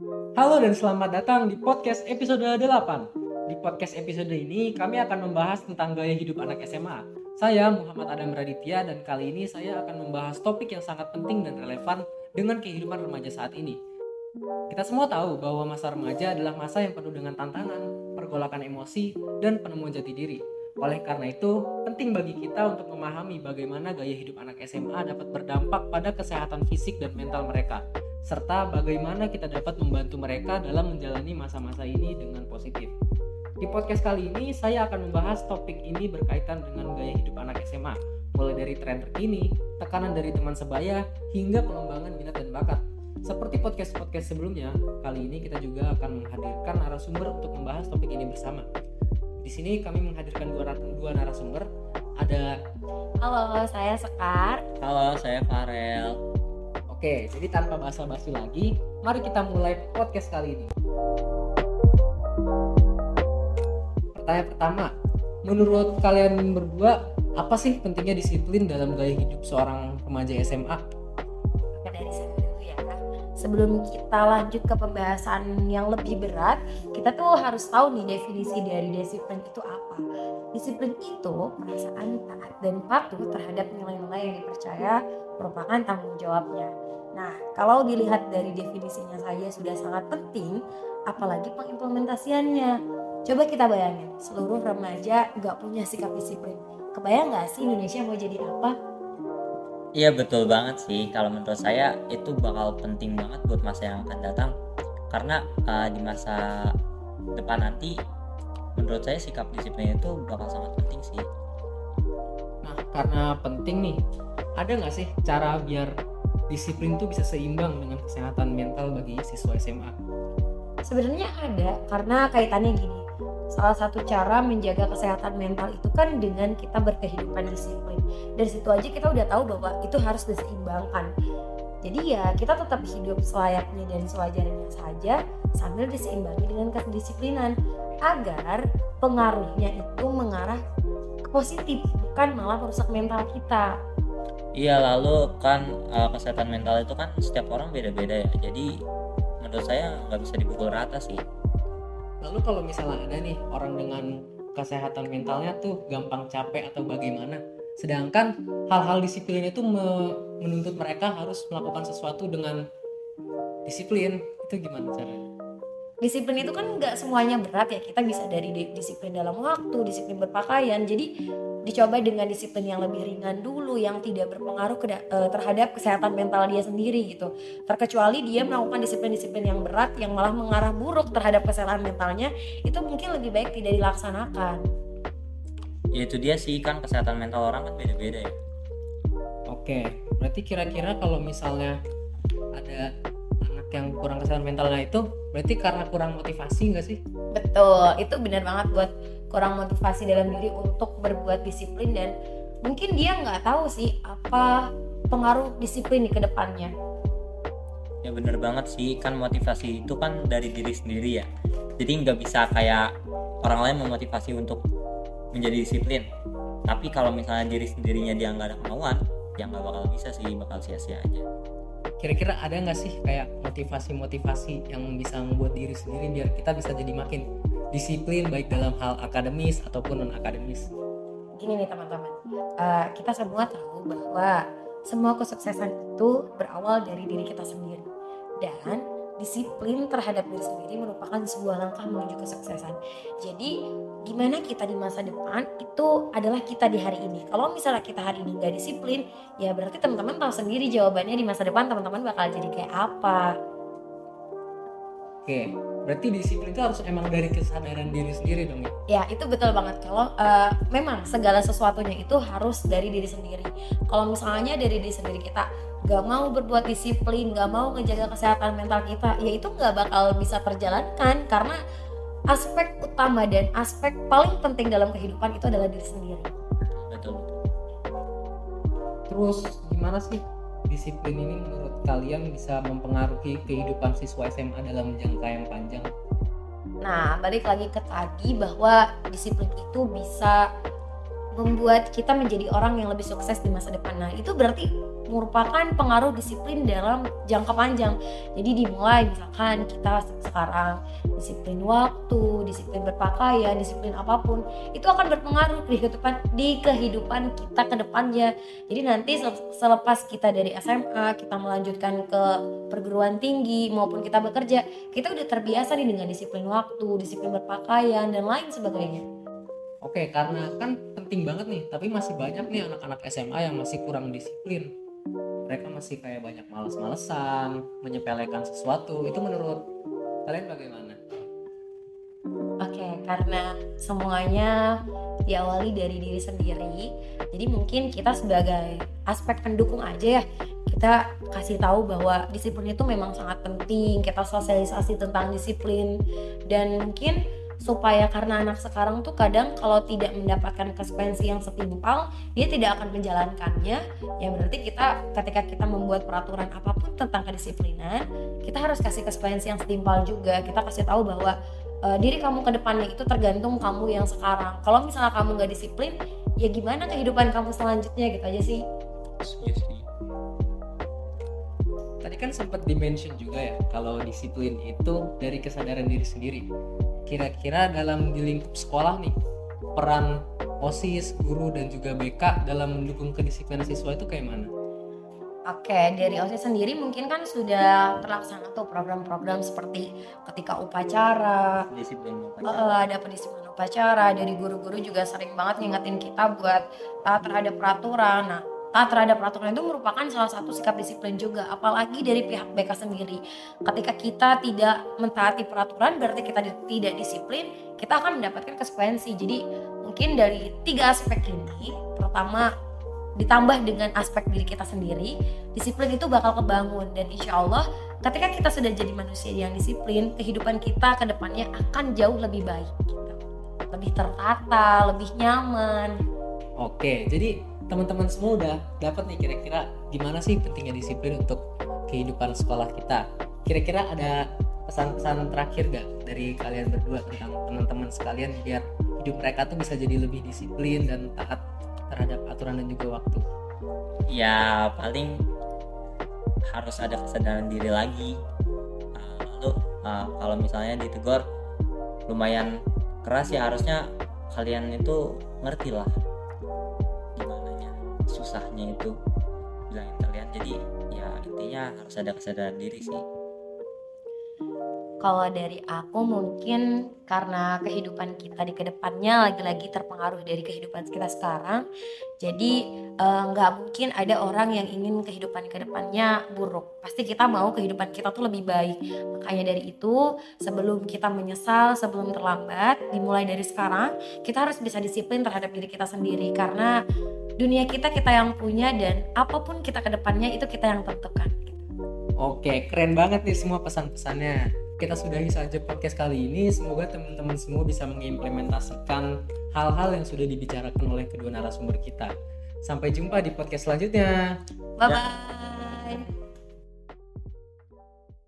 Halo dan selamat datang di podcast episode 8. Di podcast episode ini kami akan membahas tentang gaya hidup anak SMA. Saya Muhammad Adam Raditya dan kali ini saya akan membahas topik yang sangat penting dan relevan dengan kehidupan remaja saat ini. Kita semua tahu bahwa masa remaja adalah masa yang penuh dengan tantangan, pergolakan emosi, dan penemuan jati diri. Oleh karena itu, penting bagi kita untuk memahami bagaimana gaya hidup anak SMA dapat berdampak pada kesehatan fisik dan mental mereka, serta bagaimana kita dapat membantu mereka dalam menjalani masa-masa ini dengan positif. Di podcast kali ini, saya akan membahas topik ini berkaitan dengan gaya hidup anak SMA, mulai dari tren terkini, tekanan dari teman sebaya, hingga pengembangan minat dan bakat. Seperti podcast-podcast sebelumnya, kali ini kita juga akan menghadirkan narasumber untuk membahas topik ini bersama. Di sini kami menghadirkan dua, dua narasumber. Ada Halo, saya Sekar. Halo, saya Farel. Oke, jadi tanpa basa-basi lagi, mari kita mulai podcast kali ini. Pertanyaan pertama, menurut kalian berdua, apa sih pentingnya disiplin dalam gaya hidup seorang remaja SMA? Sebelum kita lanjut ke pembahasan yang lebih berat, kita tuh harus tahu nih definisi dari disiplin itu apa. Disiplin itu perasaan taat dan patuh terhadap nilai-nilai yang dipercaya merupakan tanggung jawabnya. Nah, kalau dilihat dari definisinya saja sudah sangat penting, apalagi pengimplementasiannya. Coba kita bayangin, seluruh remaja nggak punya sikap disiplin. Kebayang nggak sih Indonesia mau jadi apa? Iya betul banget sih. Kalau menurut saya itu bakal penting banget buat masa yang akan datang. Karena uh, di masa depan nanti, menurut saya sikap disiplin itu bakal sangat penting sih. Nah, karena penting nih, ada nggak sih cara biar disiplin tuh bisa seimbang dengan kesehatan mental bagi siswa SMA? Sebenarnya ada, karena kaitannya gini. Salah satu cara menjaga kesehatan mental itu kan dengan kita berkehidupan disiplin. Dari situ aja kita udah tahu bahwa itu harus diseimbangkan. Jadi ya kita tetap hidup selayaknya dan sewajarnya saja sambil diseimbangi dengan kedisiplinan agar pengaruhnya itu mengarah ke positif bukan malah merusak mental kita. Iya lalu kan uh, kesehatan mental itu kan setiap orang beda-beda ya. Jadi menurut saya nggak bisa dipukul rata sih. Lalu kalau misalnya ada nih orang dengan kesehatan mentalnya tuh gampang capek atau bagaimana, sedangkan hal-hal disiplin itu me menuntut mereka harus melakukan sesuatu dengan disiplin, itu gimana caranya? Disiplin itu kan nggak semuanya berat ya. Kita bisa dari disiplin dalam waktu, disiplin berpakaian. Jadi dicoba dengan disiplin yang lebih ringan dulu yang tidak berpengaruh ke, uh, terhadap kesehatan mental dia sendiri gitu. Terkecuali dia melakukan disiplin-disiplin yang berat yang malah mengarah buruk terhadap kesehatan mentalnya itu mungkin lebih baik tidak dilaksanakan. Ya itu dia sih. Kan kesehatan mental orang kan beda-beda ya. Oke. Berarti kira-kira kalau misalnya ada yang kurang kesehatan mentalnya itu berarti karena kurang motivasi nggak sih? Betul itu benar banget buat kurang motivasi dalam diri untuk berbuat disiplin dan mungkin dia nggak tahu sih apa pengaruh disiplin di ke depannya ya bener banget sih. Kan motivasi itu kan dari diri sendiri ya. Jadi nggak bisa kayak orang lain memotivasi untuk menjadi disiplin. Tapi kalau misalnya diri sendirinya dia nggak ada kemauan ya nggak bakal bisa sih bakal sia-sia aja kira-kira ada nggak sih kayak motivasi-motivasi yang bisa membuat diri sendiri biar kita bisa jadi makin disiplin baik dalam hal akademis ataupun non akademis gini nih teman-teman. Uh, kita semua tahu bahwa semua kesuksesan itu berawal dari diri kita sendiri. Dan disiplin terhadap diri sendiri merupakan sebuah langkah menuju kesuksesan. Jadi gimana kita di masa depan itu adalah kita di hari ini. Kalau misalnya kita hari ini nggak disiplin ya berarti teman-teman tahu sendiri jawabannya di masa depan teman-teman bakal jadi kayak apa. Oke berarti disiplin itu harus emang dari kesadaran diri sendiri dong ya? Ya itu betul banget. Kalau uh, memang segala sesuatunya itu harus dari diri sendiri. Kalau misalnya dari diri sendiri kita gak mau berbuat disiplin gak mau ngejaga kesehatan mental kita ya itu gak bakal bisa terjalankan karena aspek utama dan aspek paling penting dalam kehidupan itu adalah diri sendiri betul terus gimana sih disiplin ini menurut kalian bisa mempengaruhi kehidupan siswa SMA dalam jangka yang panjang? Nah, balik lagi ke tadi bahwa disiplin itu bisa membuat kita menjadi orang yang lebih sukses di masa depan. Nah, itu berarti merupakan pengaruh disiplin dalam jangka panjang. Jadi dimulai misalkan kita sekarang disiplin waktu, disiplin berpakaian, disiplin apa pun, itu akan berpengaruh di kehidupan di kehidupan kita ke depannya. Jadi nanti selepas kita dari SMA, kita melanjutkan ke perguruan tinggi maupun kita bekerja, kita udah terbiasa nih dengan disiplin waktu, disiplin berpakaian dan lain sebagainya. Oke, karena kan penting banget nih, tapi masih banyak nih anak-anak SMA yang masih kurang disiplin mereka masih kayak banyak males-malesan menyepelekan sesuatu itu menurut kalian bagaimana? Oke, karena semuanya diawali dari diri sendiri, jadi mungkin kita sebagai aspek pendukung aja ya, kita kasih tahu bahwa disiplin itu memang sangat penting, kita sosialisasi tentang disiplin, dan mungkin supaya karena anak sekarang tuh kadang kalau tidak mendapatkan konsekuensi yang setimpal dia tidak akan menjalankannya. Ya berarti kita ketika kita membuat peraturan apa pun tentang kedisiplinan kita harus kasih konsekuensi yang setimpal juga. Kita kasih tahu bahwa uh, diri kamu ke depannya itu tergantung kamu yang sekarang. Kalau misalnya kamu nggak disiplin ya gimana kehidupan kamu selanjutnya gitu aja sih. Yes, tadi kan sempat dimention juga ya kalau disiplin itu dari kesadaran diri sendiri kira-kira dalam di lingkup sekolah nih peran OSIS, guru dan juga BK dalam mendukung kedisiplinan siswa itu kayak mana? Oke, dari OSIS sendiri mungkin kan sudah terlaksana tuh program-program seperti ketika upacara, disiplin upacara. Uh, ada pendisiplinan upacara, dari guru-guru juga sering banget ngingetin kita buat taat terhadap peraturan. Nah, taat terhadap peraturan itu merupakan salah satu sikap disiplin juga apalagi dari pihak BK sendiri. Ketika kita tidak mentaati peraturan berarti kita tidak disiplin kita akan mendapatkan konsekuensi. Jadi mungkin dari tiga aspek ini pertama ditambah dengan aspek diri kita sendiri disiplin itu bakal kebangun. Dan insya Allah ketika kita sudah jadi manusia yang disiplin kehidupan kita ke depannya akan jauh lebih baik gitu. lebih tertata lebih nyaman. Oke jadi teman-teman semua udah dapat nih kira-kira gimana sih pentingnya disiplin untuk kehidupan sekolah kita. Kira-kira ada pesan-pesan terakhir gak dari kalian berdua tentang teman-teman sekalian biar hidup mereka tuh bisa jadi lebih disiplin dan taat terhadap aturan dan juga waktu? Ya paling harus ada kesadaran diri lagi. Nah, lalu uh, kalau misalnya ditegur lumayan keras ya harusnya kalian itu ngerti lah susahnya itu bilangin kalian. Jadi ya intinya harus ada kesadaran diri sih. Kalau dari aku mungkin karena kehidupan kita di ke depannya lagi-lagi terpengaruh dari kehidupan kita sekarang jadi eh, nggak uh, mungkin ada orang yang ingin kehidupan ke depannya buruk. Pasti kita mau kehidupan kita tuh lebih baik. Makanya dari itu sebelum kita menyesal sebelum terlambat dimulai dari sekarang kita harus bisa disiplin terhadap diri kita sendiri. Karena dunia kita kita yang punya dan apa pun kita ke depannya itu kita yang tentukan Oke, keren banget nih semua pesan-pesannya kita sudahi saja podcast kali ini. Semoga teman-teman semua bisa mengimplementasikan hal-hal yang sudah dibicarakan oleh kedua narasumber kita. Sampai jumpa di podcast selanjutnya. Bye bye.